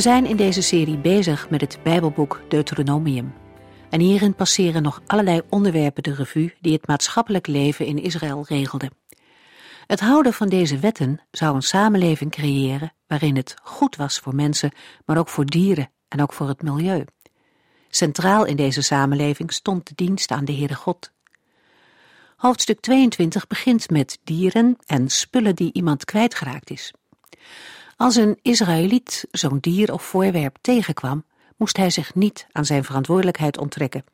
We zijn in deze serie bezig met het Bijbelboek Deuteronomium. En hierin passeren nog allerlei onderwerpen de revue die het maatschappelijk leven in Israël regelden. Het houden van deze wetten zou een samenleving creëren waarin het goed was voor mensen, maar ook voor dieren en ook voor het milieu. Centraal in deze samenleving stond de dienst aan de Heere God. Hoofdstuk 22 begint met dieren en spullen die iemand kwijtgeraakt is. Als een Israëliet zo'n dier of voorwerp tegenkwam, moest hij zich niet aan zijn verantwoordelijkheid onttrekken.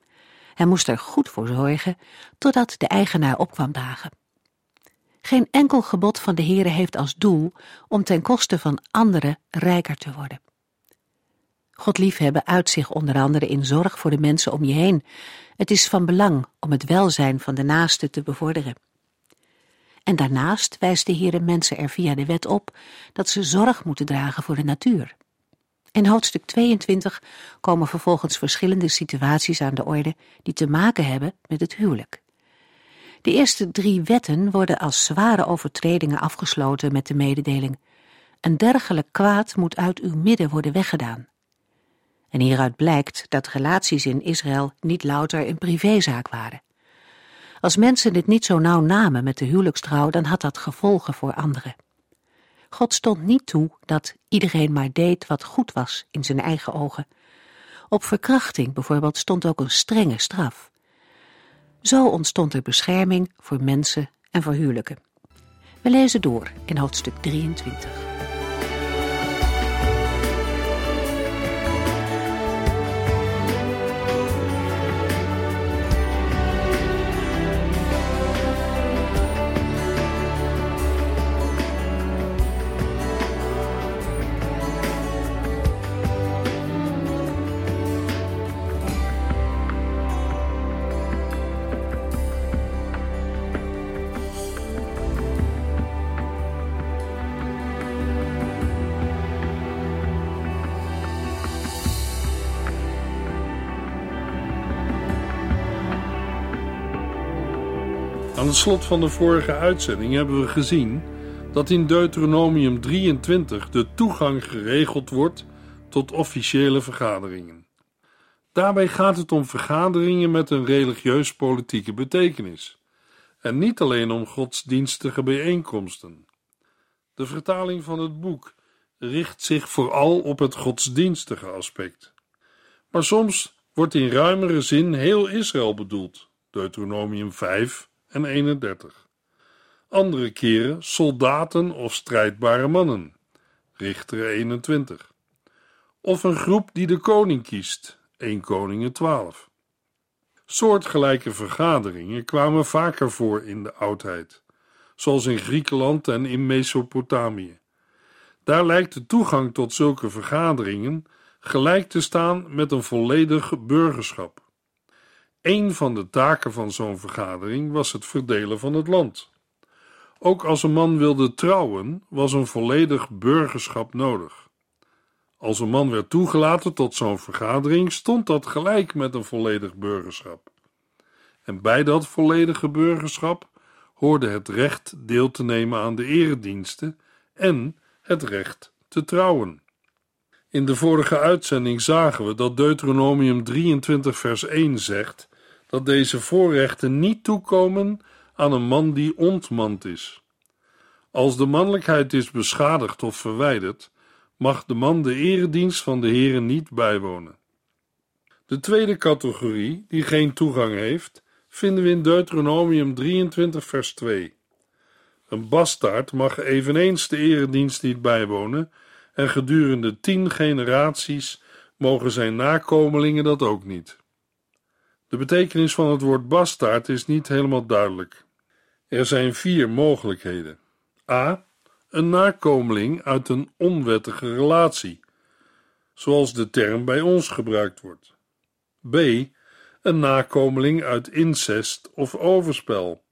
Hij moest er goed voor zorgen totdat de eigenaar opkwam dagen. Geen enkel gebod van de Heere heeft als doel om ten koste van anderen rijker te worden. God liefhebben uit zich onder andere in zorg voor de mensen om je heen. Het is van belang om het welzijn van de naaste te bevorderen. En daarnaast wijst de Heere mensen er via de wet op dat ze zorg moeten dragen voor de natuur. In hoofdstuk 22 komen vervolgens verschillende situaties aan de orde die te maken hebben met het huwelijk. De eerste drie wetten worden als zware overtredingen afgesloten met de mededeling: een dergelijk kwaad moet uit uw midden worden weggedaan. En hieruit blijkt dat relaties in Israël niet louter een privézaak waren. Als mensen dit niet zo nauw namen met de huwelijkstrouw, dan had dat gevolgen voor anderen. God stond niet toe dat iedereen maar deed wat goed was in zijn eigen ogen. Op verkrachting bijvoorbeeld stond ook een strenge straf. Zo ontstond er bescherming voor mensen en voor huwelijken. We lezen door in hoofdstuk 23. Aan het slot van de vorige uitzending hebben we gezien dat in Deuteronomium 23 de toegang geregeld wordt tot officiële vergaderingen. Daarbij gaat het om vergaderingen met een religieus-politieke betekenis en niet alleen om godsdienstige bijeenkomsten. De vertaling van het boek richt zich vooral op het godsdienstige aspect. Maar soms wordt in ruimere zin heel Israël bedoeld. Deuteronomium 5 en 31. Andere keren soldaten of strijdbare mannen. Richter 21. Of een groep die de koning kiest. 1 Koningen 12. Soortgelijke vergaderingen kwamen vaker voor in de oudheid, zoals in Griekenland en in Mesopotamië. Daar lijkt de toegang tot zulke vergaderingen gelijk te staan met een volledig burgerschap. Een van de taken van zo'n vergadering was het verdelen van het land. Ook als een man wilde trouwen, was een volledig burgerschap nodig. Als een man werd toegelaten tot zo'n vergadering, stond dat gelijk met een volledig burgerschap. En bij dat volledige burgerschap hoorde het recht deel te nemen aan de erediensten en het recht te trouwen. In de vorige uitzending zagen we dat Deuteronomium 23, vers 1 zegt dat deze voorrechten niet toekomen aan een man die ontmand is. Als de mannelijkheid is beschadigd of verwijderd, mag de man de eredienst van de Heeren niet bijwonen. De tweede categorie, die geen toegang heeft, vinden we in Deuteronomium 23, vers 2. Een bastaard mag eveneens de eredienst niet bijwonen, en gedurende tien generaties mogen zijn nakomelingen dat ook niet. De betekenis van het woord bastaard is niet helemaal duidelijk. Er zijn vier mogelijkheden. A. Een nakomeling uit een onwettige relatie. zoals de term bij ons gebruikt wordt. B. Een nakomeling uit incest of overspel.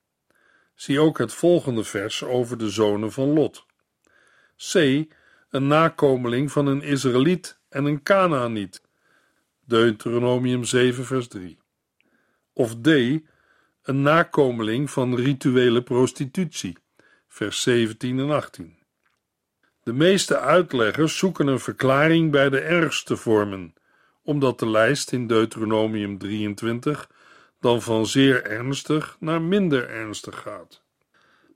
Zie ook het volgende vers over de zonen van Lot. C. Een nakomeling van een Israëliet en een Canaaniet. Deuteronomium 7 vers 3. Of D. Een nakomeling van rituele prostitutie. Vers 17 en 18. De meeste uitleggers zoeken een verklaring bij de ergste vormen, omdat de lijst in Deuteronomium 23 dan van zeer ernstig naar minder ernstig gaat.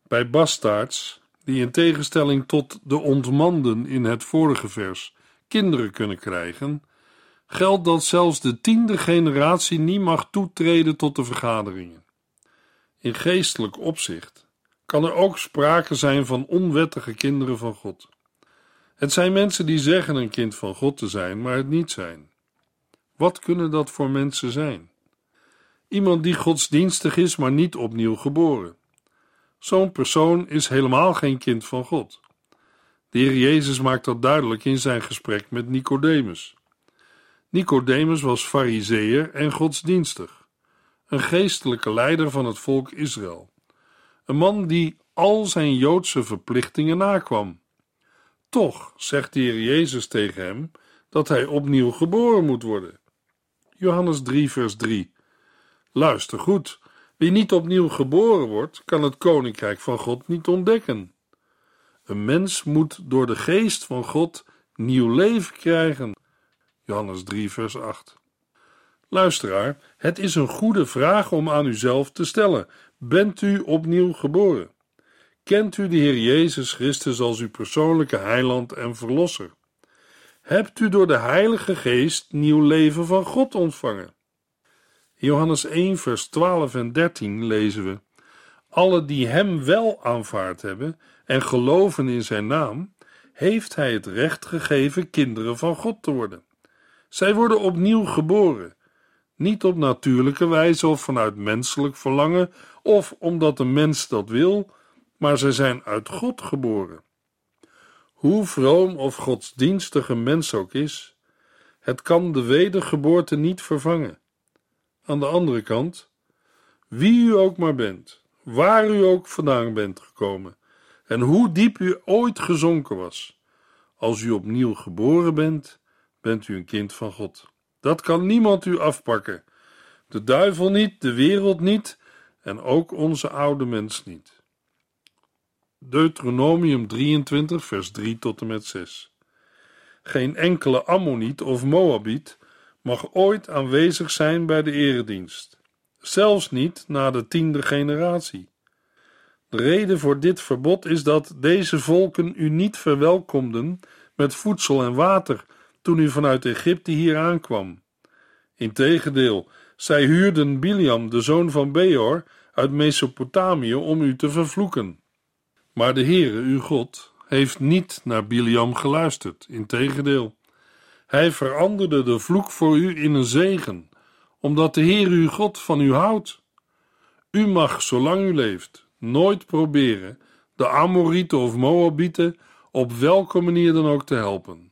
Bij bastaards, die in tegenstelling tot de ontmanden in het vorige vers kinderen kunnen krijgen, geldt dat zelfs de tiende generatie niet mag toetreden tot de vergaderingen. In geestelijk opzicht kan er ook sprake zijn van onwettige kinderen van God. Het zijn mensen die zeggen een kind van God te zijn, maar het niet zijn. Wat kunnen dat voor mensen zijn? Iemand die godsdienstig is, maar niet opnieuw geboren. Zo'n persoon is helemaal geen kind van God. De Heer Jezus maakt dat duidelijk in zijn gesprek met Nicodemus. Nicodemus was fariseer en godsdienstig, een geestelijke leider van het volk Israël. Een man die al zijn Joodse verplichtingen nakwam. Toch zegt de Heer Jezus tegen hem dat hij opnieuw geboren moet worden. Johannes 3, vers 3. Luister goed: wie niet opnieuw geboren wordt, kan het koninkrijk van God niet ontdekken. Een mens moet door de geest van God nieuw leven krijgen. Johannes 3, vers 8. Luisteraar, het is een goede vraag om aan uzelf te stellen: bent u opnieuw geboren? Kent u de Heer Jezus Christus als uw persoonlijke heiland en verlosser? Hebt u door de Heilige Geest nieuw leven van God ontvangen? Johannes 1, vers 12 en 13 lezen we: Alle die Hem wel aanvaard hebben en geloven in Zijn naam, heeft Hij het recht gegeven kinderen van God te worden. Zij worden opnieuw geboren, niet op natuurlijke wijze of vanuit menselijk verlangen of omdat een mens dat wil, maar zij zijn uit God geboren. Hoe vroom of godsdienstig een mens ook is, het kan de wedergeboorte niet vervangen. Aan de andere kant, wie u ook maar bent, waar u ook vandaan bent gekomen en hoe diep u ooit gezonken was, als u opnieuw geboren bent, bent u een kind van God. Dat kan niemand u afpakken. De duivel niet, de wereld niet en ook onze oude mens niet. Deuteronomium 23, vers 3 tot en met 6. Geen enkele Ammoniet of Moabiet mag ooit aanwezig zijn bij de eredienst, zelfs niet na de tiende generatie. De reden voor dit verbod is dat deze volken u niet verwelkomden met voedsel en water toen u vanuit Egypte hier aankwam. Integendeel, zij huurden Biliam, de zoon van Beor, uit Mesopotamië om u te vervloeken. Maar de Heere, uw God, heeft niet naar Biliam geluisterd, integendeel. Hij veranderde de vloek voor u in een zegen, omdat de Heer uw God van u houdt. U mag, zolang u leeft, nooit proberen de Amorieten of Moabieten op welke manier dan ook te helpen.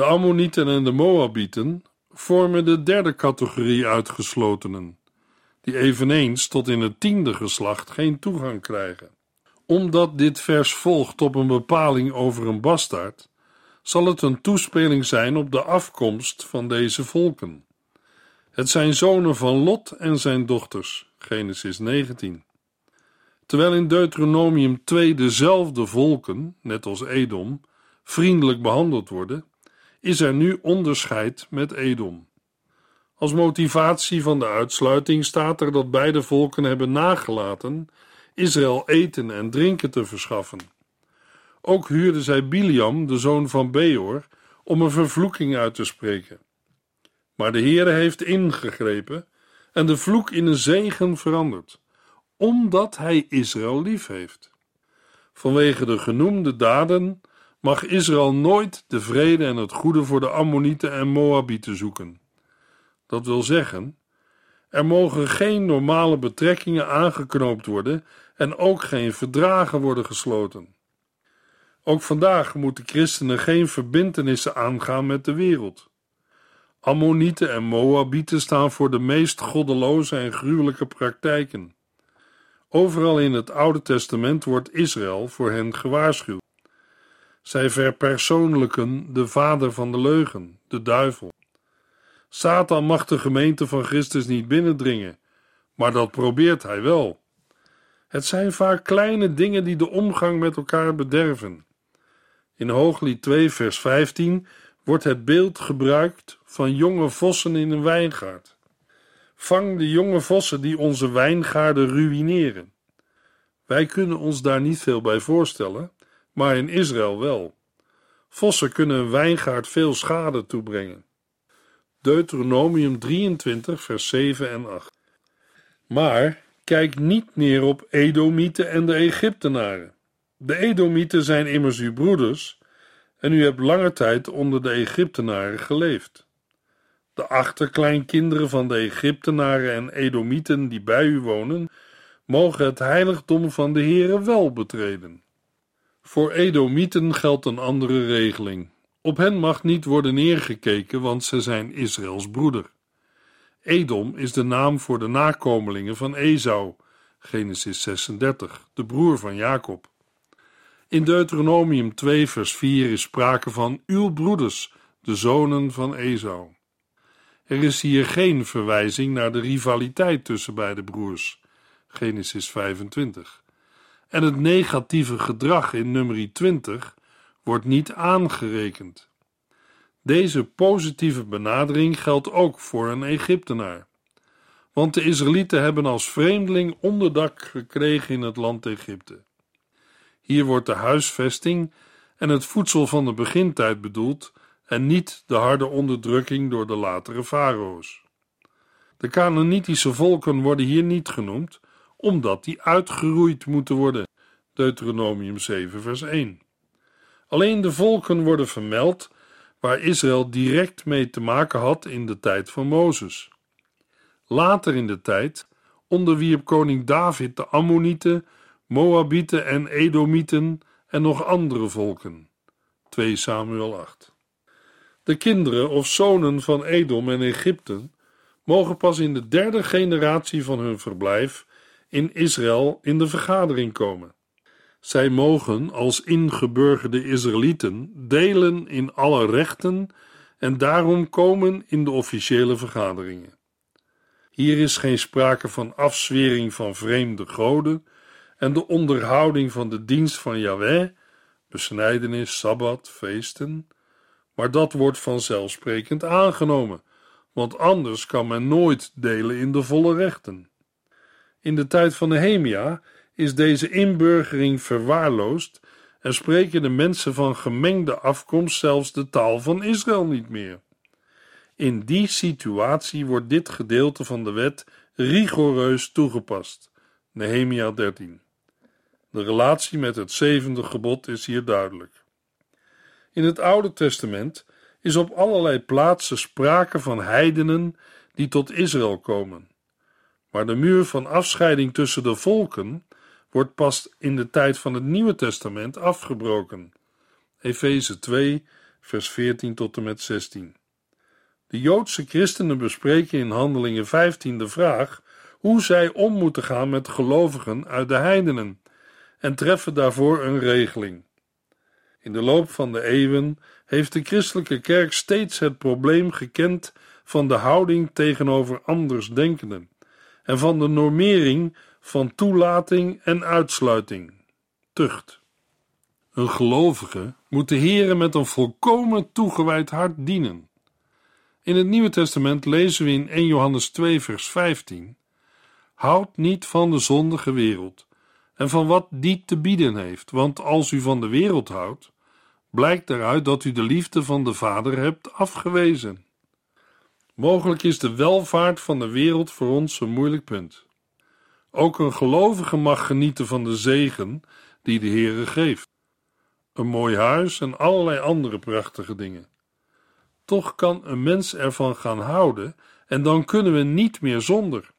De Ammonieten en de Moabieten vormen de derde categorie uitgeslotenen, die eveneens tot in het tiende geslacht geen toegang krijgen. Omdat dit vers volgt op een bepaling over een bastaard, zal het een toespeling zijn op de afkomst van deze volken. Het zijn zonen van Lot en zijn dochters, Genesis 19. Terwijl in Deuteronomium 2 dezelfde volken, net als Edom, vriendelijk behandeld worden, is er nu onderscheid met Edom. Als motivatie van de uitsluiting staat er dat beide volken hebben nagelaten Israël eten en drinken te verschaffen. Ook huurde zij Biliam, de zoon van Beor, om een vervloeking uit te spreken. Maar de Heere heeft ingegrepen en de vloek in een zegen veranderd, omdat hij Israël lief heeft. Vanwege de genoemde daden mag Israël nooit de vrede en het goede voor de Ammonieten en Moabieten zoeken. Dat wil zeggen, er mogen geen normale betrekkingen aangeknoopt worden en ook geen verdragen worden gesloten. Ook vandaag moeten christenen geen verbintenissen aangaan met de wereld. Ammonieten en Moabieten staan voor de meest goddeloze en gruwelijke praktijken. Overal in het Oude Testament wordt Israël voor hen gewaarschuwd. Zij verpersoonlijken de vader van de leugen, de duivel. Satan mag de gemeente van Christus niet binnendringen, maar dat probeert hij wel. Het zijn vaak kleine dingen die de omgang met elkaar bederven. In Hooglied 2, vers 15 wordt het beeld gebruikt van jonge vossen in een wijngaard. Vang de jonge vossen die onze wijngaarden ruïneren. Wij kunnen ons daar niet veel bij voorstellen, maar in Israël wel. Vossen kunnen een wijngaard veel schade toebrengen. Deuteronomium 23, vers 7 en 8. Maar kijk niet neer op Edomieten en de Egyptenaren. De Edomieten zijn immers uw broeders, en u hebt lange tijd onder de Egyptenaren geleefd. De achterkleinkinderen van de Egyptenaren en Edomieten die bij u wonen, mogen het heiligdom van de Heere wel betreden. Voor Edomieten geldt een andere regeling. Op hen mag niet worden neergekeken, want ze zijn Israëls broeder. Edom is de naam voor de nakomelingen van Esau, Genesis 36, de broer van Jacob. In Deuteronomium 2, vers 4 is sprake van uw broeders, de zonen van Esau. Er is hier geen verwijzing naar de rivaliteit tussen beide broers, Genesis 25. En het negatieve gedrag in nummer 20 wordt niet aangerekend. Deze positieve benadering geldt ook voor een Egyptenaar. Want de Israëlieten hebben als vreemdeling onderdak gekregen in het land Egypte. Hier wordt de huisvesting en het voedsel van de begintijd bedoeld en niet de harde onderdrukking door de latere farao's. De Canaanitische volken worden hier niet genoemd, omdat die uitgeroeid moeten worden. Deuteronomium 7, vers 1. Alleen de volken worden vermeld waar Israël direct mee te maken had in de tijd van Mozes. Later in de tijd onderwierp koning David de Ammonieten, Moabieten en Edomieten en nog andere volken. 2 Samuel 8. De kinderen of zonen van Edom en Egypte mogen pas in de derde generatie van hun verblijf in Israël in de vergadering komen. Zij mogen als ingeburgerde Israëlieten delen in alle rechten en daarom komen in de officiële vergaderingen. Hier is geen sprake van afzwering van vreemde goden en de onderhouding van de dienst van Yahweh, besnijdenis, sabbat, feesten, maar dat wordt vanzelfsprekend aangenomen, want anders kan men nooit delen in de volle rechten. In de tijd van Nehemia is deze inburgering verwaarloosd en spreken de mensen van gemengde afkomst zelfs de taal van Israël niet meer. In die situatie wordt dit gedeelte van de wet rigoureus toegepast. Nehemia 13. De relatie met het zevende gebod is hier duidelijk. In het Oude Testament is op allerlei plaatsen sprake van heidenen die tot Israël komen. Maar de muur van afscheiding tussen de volken wordt pas in de tijd van het Nieuwe Testament afgebroken. Efeze 2, vers 14 tot en met 16. De Joodse christenen bespreken in Handelingen 15 de vraag hoe zij om moeten gaan met gelovigen uit de heidenen en treffen daarvoor een regeling. In de loop van de eeuwen heeft de christelijke kerk steeds het probleem gekend van de houding tegenover andersdenkenden en van de normering van toelating en uitsluiting, tucht. Een gelovige moet de Heere met een volkomen toegewijd hart dienen. In het Nieuwe Testament lezen we in 1 Johannes 2 vers 15 Houd niet van de zondige wereld en van wat die te bieden heeft, want als u van de wereld houdt, blijkt eruit dat u de liefde van de Vader hebt afgewezen. Mogelijk is de welvaart van de wereld voor ons een moeilijk punt. Ook een gelovige mag genieten van de zegen die de Heere geeft. Een mooi huis en allerlei andere prachtige dingen. Toch kan een mens ervan gaan houden en dan kunnen we niet meer zonder.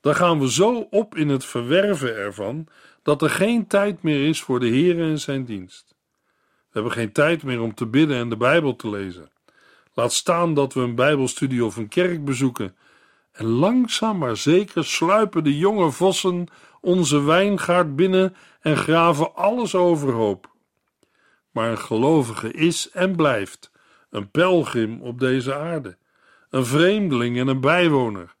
Dan gaan we zo op in het verwerven ervan dat er geen tijd meer is voor de Heere en zijn dienst. hebben geen tijd meer om te bidden en de Bijbel te lezen. Laat staan dat we een Bijbelstudie of een kerk bezoeken. En langzaam maar zeker sluipen de jonge vossen onze wijngaard binnen en graven alles overhoop. Maar een gelovige is en blijft een pelgrim op deze aarde, een vreemdeling en een bijwoner.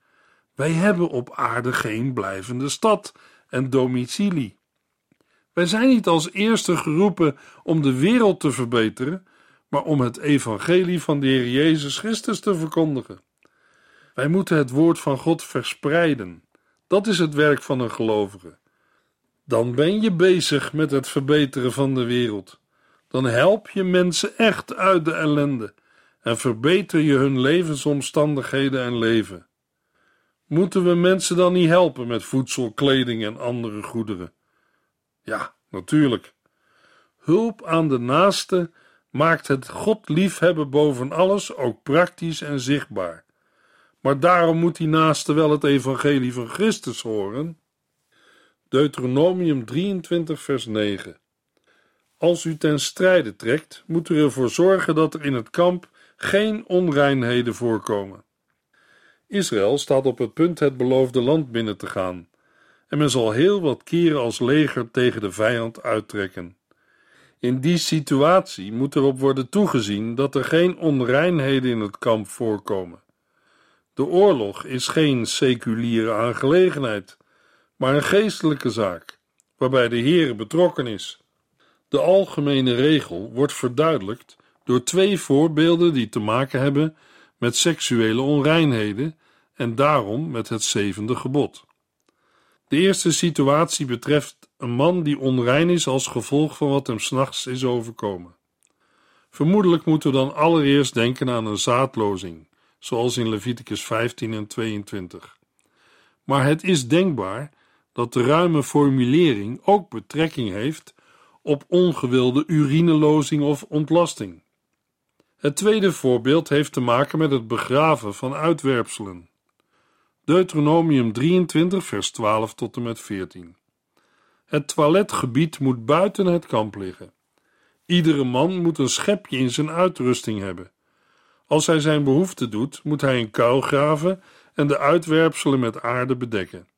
Wij hebben op aarde geen blijvende stad en domicilie. Wij zijn niet als eerste geroepen om de wereld te verbeteren, maar om het evangelie van de Heer Jezus Christus te verkondigen. Wij moeten het woord van God verspreiden. Dat is het werk van een gelovige. Dan ben je bezig met het verbeteren van de wereld. Dan help je mensen echt uit de ellende en verbeter je hun levensomstandigheden en leven. Moeten we mensen dan niet helpen met voedsel, kleding en andere goederen? Ja, natuurlijk. Hulp aan de naaste maakt het God liefhebben boven alles ook praktisch en zichtbaar. Maar daarom moet die naaste wel het evangelie van Christus horen. Deuteronomium 23 vers 9 Als u ten strijde trekt, moet u ervoor zorgen dat er in het kamp geen onreinheden voorkomen. Israël staat op het punt het beloofde land binnen te gaan, en men zal heel wat keren als leger tegen de vijand uittrekken. In die situatie moet erop worden toegezien dat er geen onreinheden in het kamp voorkomen. De oorlog is geen seculiere aangelegenheid, maar een geestelijke zaak, waarbij de Heer betrokken is. De algemene regel wordt verduidelijkt door twee voorbeelden die te maken hebben met seksuele onreinheden en daarom met het zevende gebod. De eerste situatie betreft een man die onrein is als gevolg van wat hem s'nachts is overkomen. Vermoedelijk moeten we dan allereerst denken aan een zaadlozing, zoals in Leviticus 15 en 22. Maar het is denkbaar dat de ruime formulering ook betrekking heeft op ongewilde urinelozing of ontlasting. Het tweede voorbeeld heeft te maken met het begraven van uitwerpselen. Deuteronomium 23, vers 12 tot en met 14. Het toiletgebied moet buiten het kamp liggen. Iedere man moet een schepje in zijn uitrusting hebben. Als hij zijn behoefte doet, moet hij een kuil graven en de uitwerpselen met aarde bedekken.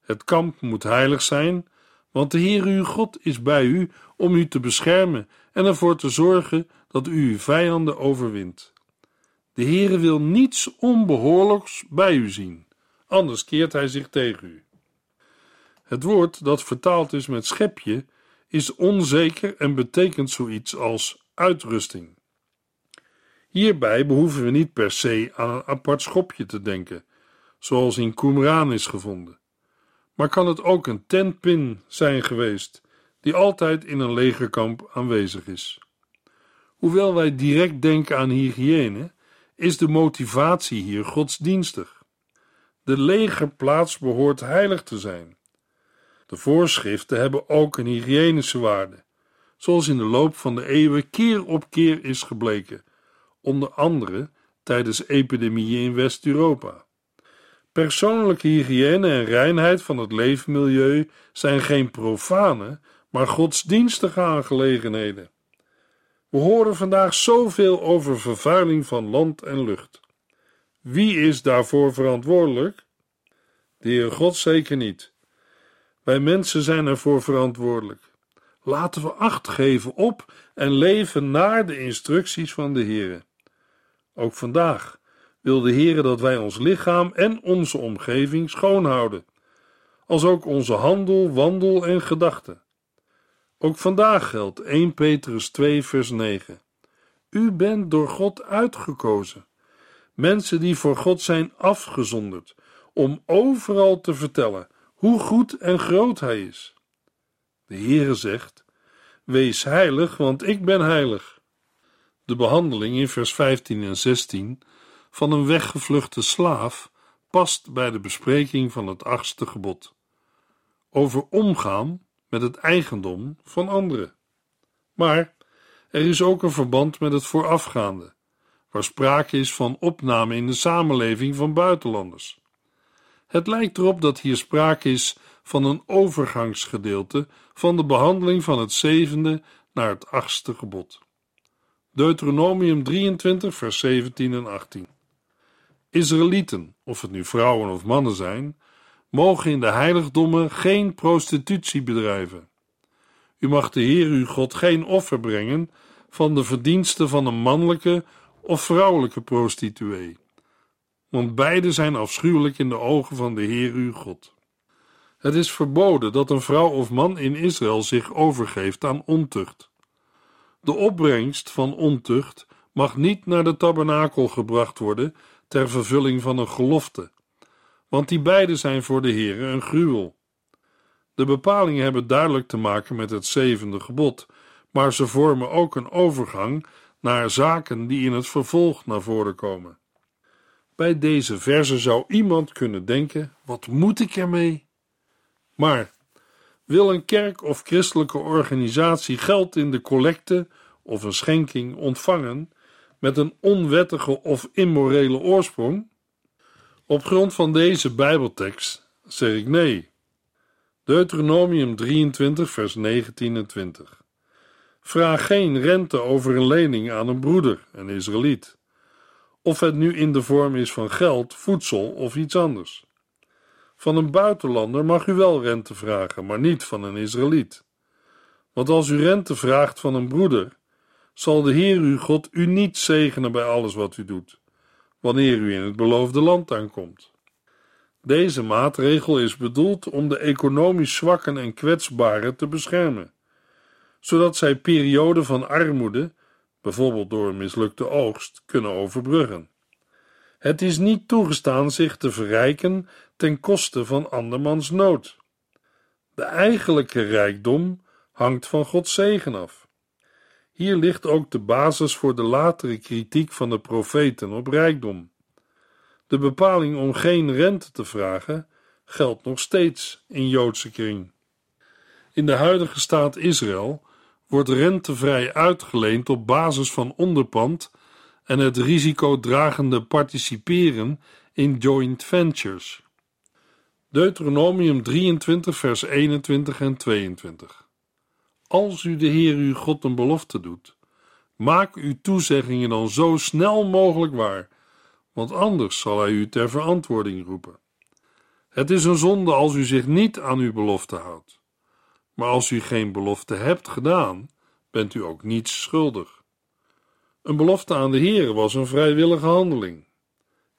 Het kamp moet heilig zijn, want de Heer uw God is bij u om u te beschermen en ervoor te zorgen dat u uw vijanden overwint. De Heere wil niets onbehoorlijks bij u zien, anders keert hij zich tegen u. Het woord dat vertaald is met schepje is onzeker en betekent zoiets als uitrusting. Hierbij behoeven we niet per se aan een apart schopje te denken, zoals in Qumran is gevonden. Maar kan het ook een tentpin zijn geweest, die altijd in een legerkamp aanwezig is? Hoewel wij direct denken aan hygiëne, is de motivatie hier godsdienstig. De legerplaats behoort heilig te zijn. De voorschriften hebben ook een hygiënische waarde, zoals in de loop van de eeuwen keer op keer is gebleken, onder andere tijdens epidemieën in West-Europa. Persoonlijke hygiëne en reinheid van het leefmilieu zijn geen profane, maar godsdienstige aangelegenheden. We horen vandaag zoveel over vervuiling van land en lucht. Wie is daarvoor verantwoordelijk? De Heer God zeker niet. Wij mensen zijn ervoor verantwoordelijk. Laten we acht geven op en leven naar de instructies van de Heer. Ook vandaag wil de Heer dat wij ons lichaam en onze omgeving schoonhouden, als ook onze handel, wandel en gedachten. Ook vandaag geldt 1 Petrus 2, vers 9. U bent door God uitgekozen. Mensen die voor God zijn afgezonderd, om overal te vertellen hoe goed en groot Hij is. De Heere zegt: Wees heilig, want ik ben heilig. De behandeling in vers 15 en 16 van een weggevluchte slaaf past bij de bespreking van het achtste gebod. Over omgaan met het eigendom van anderen. Maar er is ook een verband met het voorafgaande, waar sprake is van opname in de samenleving van buitenlanders. Het lijkt erop dat hier sprake is van een overgangsgedeelte van de behandeling van het zevende naar het achtste gebod. Deuteronomium 23, vers 17 en 18. Israëlieten, of het nu vrouwen of mannen zijn, mogen in de heiligdommen geen prostitutie bedrijven. U mag de Heer uw God geen offer brengen van de verdiensten van een mannelijke of vrouwelijke prostituee, want beide zijn afschuwelijk in de ogen van de Heer uw God. Het is verboden dat een vrouw of man in Israël zich overgeeft aan ontucht. De opbrengst van ontucht mag niet naar de tabernakel gebracht worden ter vervulling van een gelofte, want die beide zijn voor de Heer een gruwel. De bepalingen hebben duidelijk te maken met het zevende gebod, maar ze vormen ook een overgang naar zaken die in het vervolg naar voren komen. Bij deze verse zou iemand kunnen denken: wat moet ik ermee? Maar wil een kerk of christelijke organisatie geld in de collecte of een schenking ontvangen met een onwettige of immorele oorsprong? Op grond van deze Bijbeltekst zeg ik nee. Deuteronomium 23, vers 19 en 20. Vraag geen rente over een lening aan een broeder, een Israëliet. Of het nu in de vorm is van geld, voedsel of iets anders. Van een buitenlander mag u wel rente vragen, maar niet van een Israëliet. Want als u rente vraagt van een broeder, zal de Heer uw God u niet zegenen bij alles wat u doet, wanneer u in het beloofde land aankomt. Deze maatregel is bedoeld om de economisch zwakken en kwetsbaren te beschermen, zodat zij perioden van armoede, bijvoorbeeld door een mislukte oogst, kunnen overbruggen. Het is niet toegestaan zich te verrijken ten koste van andermans nood. De eigenlijke rijkdom hangt van Gods zegen af. Hier ligt ook de basis voor de latere kritiek van de profeten op rijkdom. De bepaling om geen rente te vragen geldt nog steeds in Joodse kring. In de huidige staat Israël wordt rentevrij uitgeleend op basis van onderpand en het risicodragende participeren in joint ventures. Deuteronomium 23, vers 21 en 22. Als u de Heer uw God een belofte doet, maak uw toezeggingen dan zo snel mogelijk waar, want anders zal hij u ter verantwoording roepen. Het is een zonde als u zich niet aan uw belofte houdt. Maar als u geen belofte hebt gedaan, bent u ook niets schuldig. Een belofte aan de Heer was een vrijwillige handeling.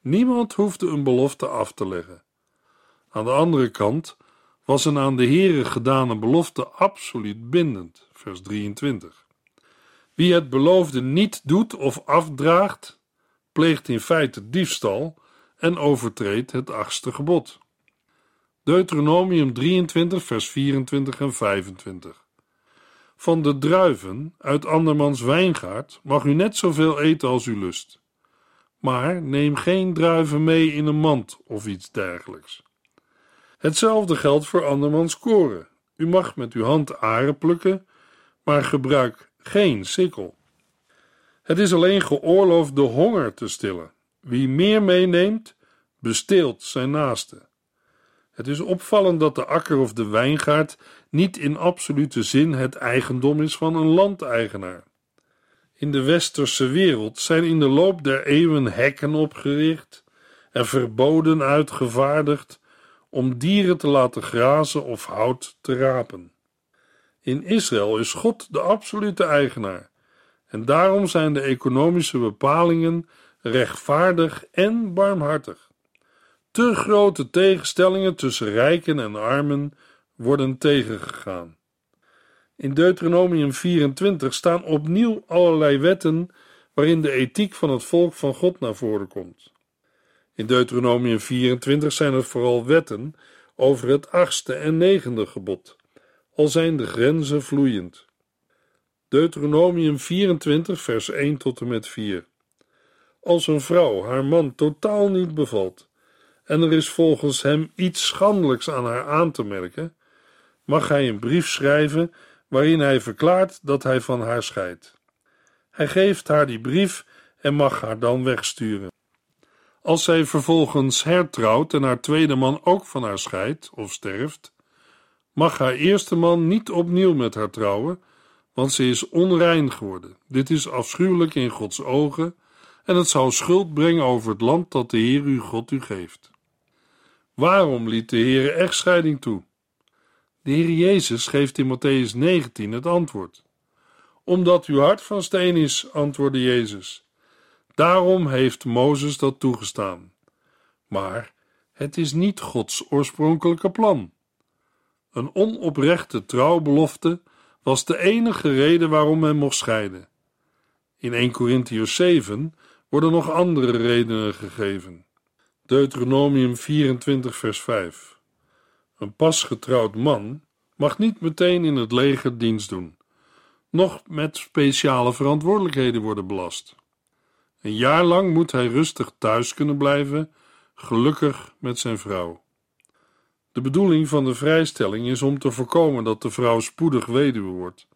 Niemand hoefde een belofte af te leggen. Aan de andere kant was een aan de Heere gedane belofte absoluut bindend. Vers 23. Wie het beloofde niet doet of afdraagt, pleegt in feite diefstal en overtreedt het achtste gebod. Deuteronomium 23, vers 24 en 25. Van de druiven uit andermans wijngaard mag u net zoveel eten als u lust. Maar neem geen druiven mee in een mand of iets dergelijks. Hetzelfde geldt voor andermans koren. U mag met uw hand aren plukken, maar gebruik geen sikkel. Het is alleen geoorloofd de honger te stillen. Wie meer meeneemt, besteelt zijn naaste. Het is opvallend dat de akker of de wijngaard niet in absolute zin het eigendom is van een landeigenaar. In de westerse wereld zijn in de loop der eeuwen hekken opgericht en verboden uitgevaardigd om dieren te laten grazen of hout te rapen. In Israël is God de absolute eigenaar en daarom zijn de economische bepalingen rechtvaardig en barmhartig. Te grote tegenstellingen tussen rijken en armen worden tegengegaan. In Deuteronomium 24 staan opnieuw allerlei wetten waarin de ethiek van het volk van God naar voren komt. In Deuteronomium 24 zijn het vooral wetten over het achtste en negende gebod, al zijn de grenzen vloeiend. Deuteronomium 24, vers 1 tot en met 4. Als een vrouw haar man totaal niet bevalt en er is volgens hem iets schandelijks aan haar aan te merken, mag hij een brief schrijven waarin hij verklaart dat hij van haar scheidt. Hij geeft haar die brief en mag haar dan wegsturen. Als zij vervolgens hertrouwt en haar tweede man ook van haar scheidt of sterft, mag haar eerste man niet opnieuw met haar trouwen, want ze is onrein geworden. Dit is afschuwelijk in Gods ogen en het zou schuld brengen over het land dat de Heer uw God u geeft. Waarom liet de Heer echtscheiding toe? De Heer Jezus geeft in Matthäus 19 het antwoord. Omdat uw hart van steen is, antwoordde Jezus. Daarom heeft Mozes dat toegestaan. Maar het is niet Gods oorspronkelijke plan. Een onoprechte trouwbelofte was de enige reden waarom men mocht scheiden. In 1 Corinthians 7 worden nog andere redenen gegeven. Deuteronomium 24 vers 5 Een pasgetrouwd man mag niet meteen in het leger dienst doen, noch met speciale verantwoordelijkheden worden belast. Een jaar lang moet hij rustig thuis kunnen blijven, gelukkig met zijn vrouw. De bedoeling van de vrijstelling is om te voorkomen dat de vrouw spoedig weduwe wordt,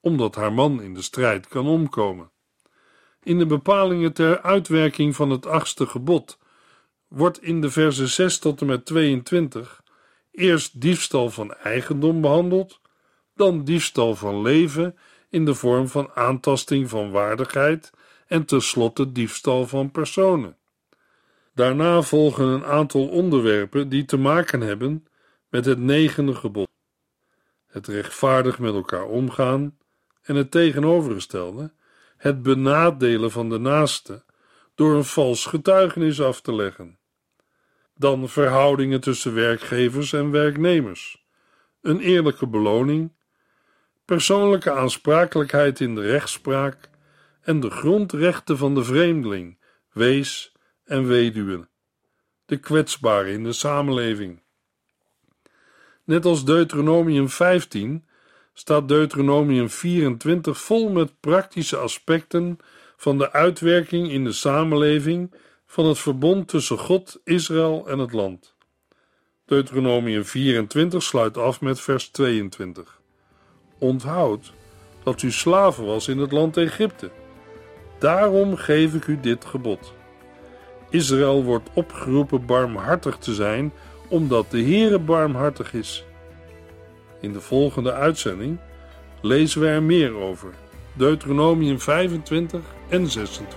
omdat haar man in de strijd kan omkomen. In de bepalingen ter uitwerking van het achtste gebod wordt in de versen 6 tot en met 22 eerst diefstal van eigendom behandeld, dan diefstal van leven in de vorm van aantasting van waardigheid en tenslotte diefstal van personen. Daarna volgen een aantal onderwerpen die te maken hebben met het negende gebod: het rechtvaardig met elkaar omgaan en het tegenovergestelde, het benadelen van de naaste door een vals getuigenis af te leggen. Dan verhoudingen tussen werkgevers en werknemers, een eerlijke beloning, persoonlijke aansprakelijkheid in de rechtspraak en de grondrechten van de vreemdeling, wees en weduwe, de kwetsbare in de samenleving. Net als Deuteronomium 15 staat Deuteronomium 24 vol met praktische aspecten van de uitwerking in de samenleving van het verbond tussen God, Israël en het land. Deuteronomium 24 sluit af met vers 22. Onthoud dat u slaven was in het land Egypte. Daarom geef ik u dit gebod. Israël wordt opgeroepen barmhartig te zijn, omdat de Heere barmhartig is. In de volgende uitzending lezen we er meer over. Deuteronomium 25 en 26.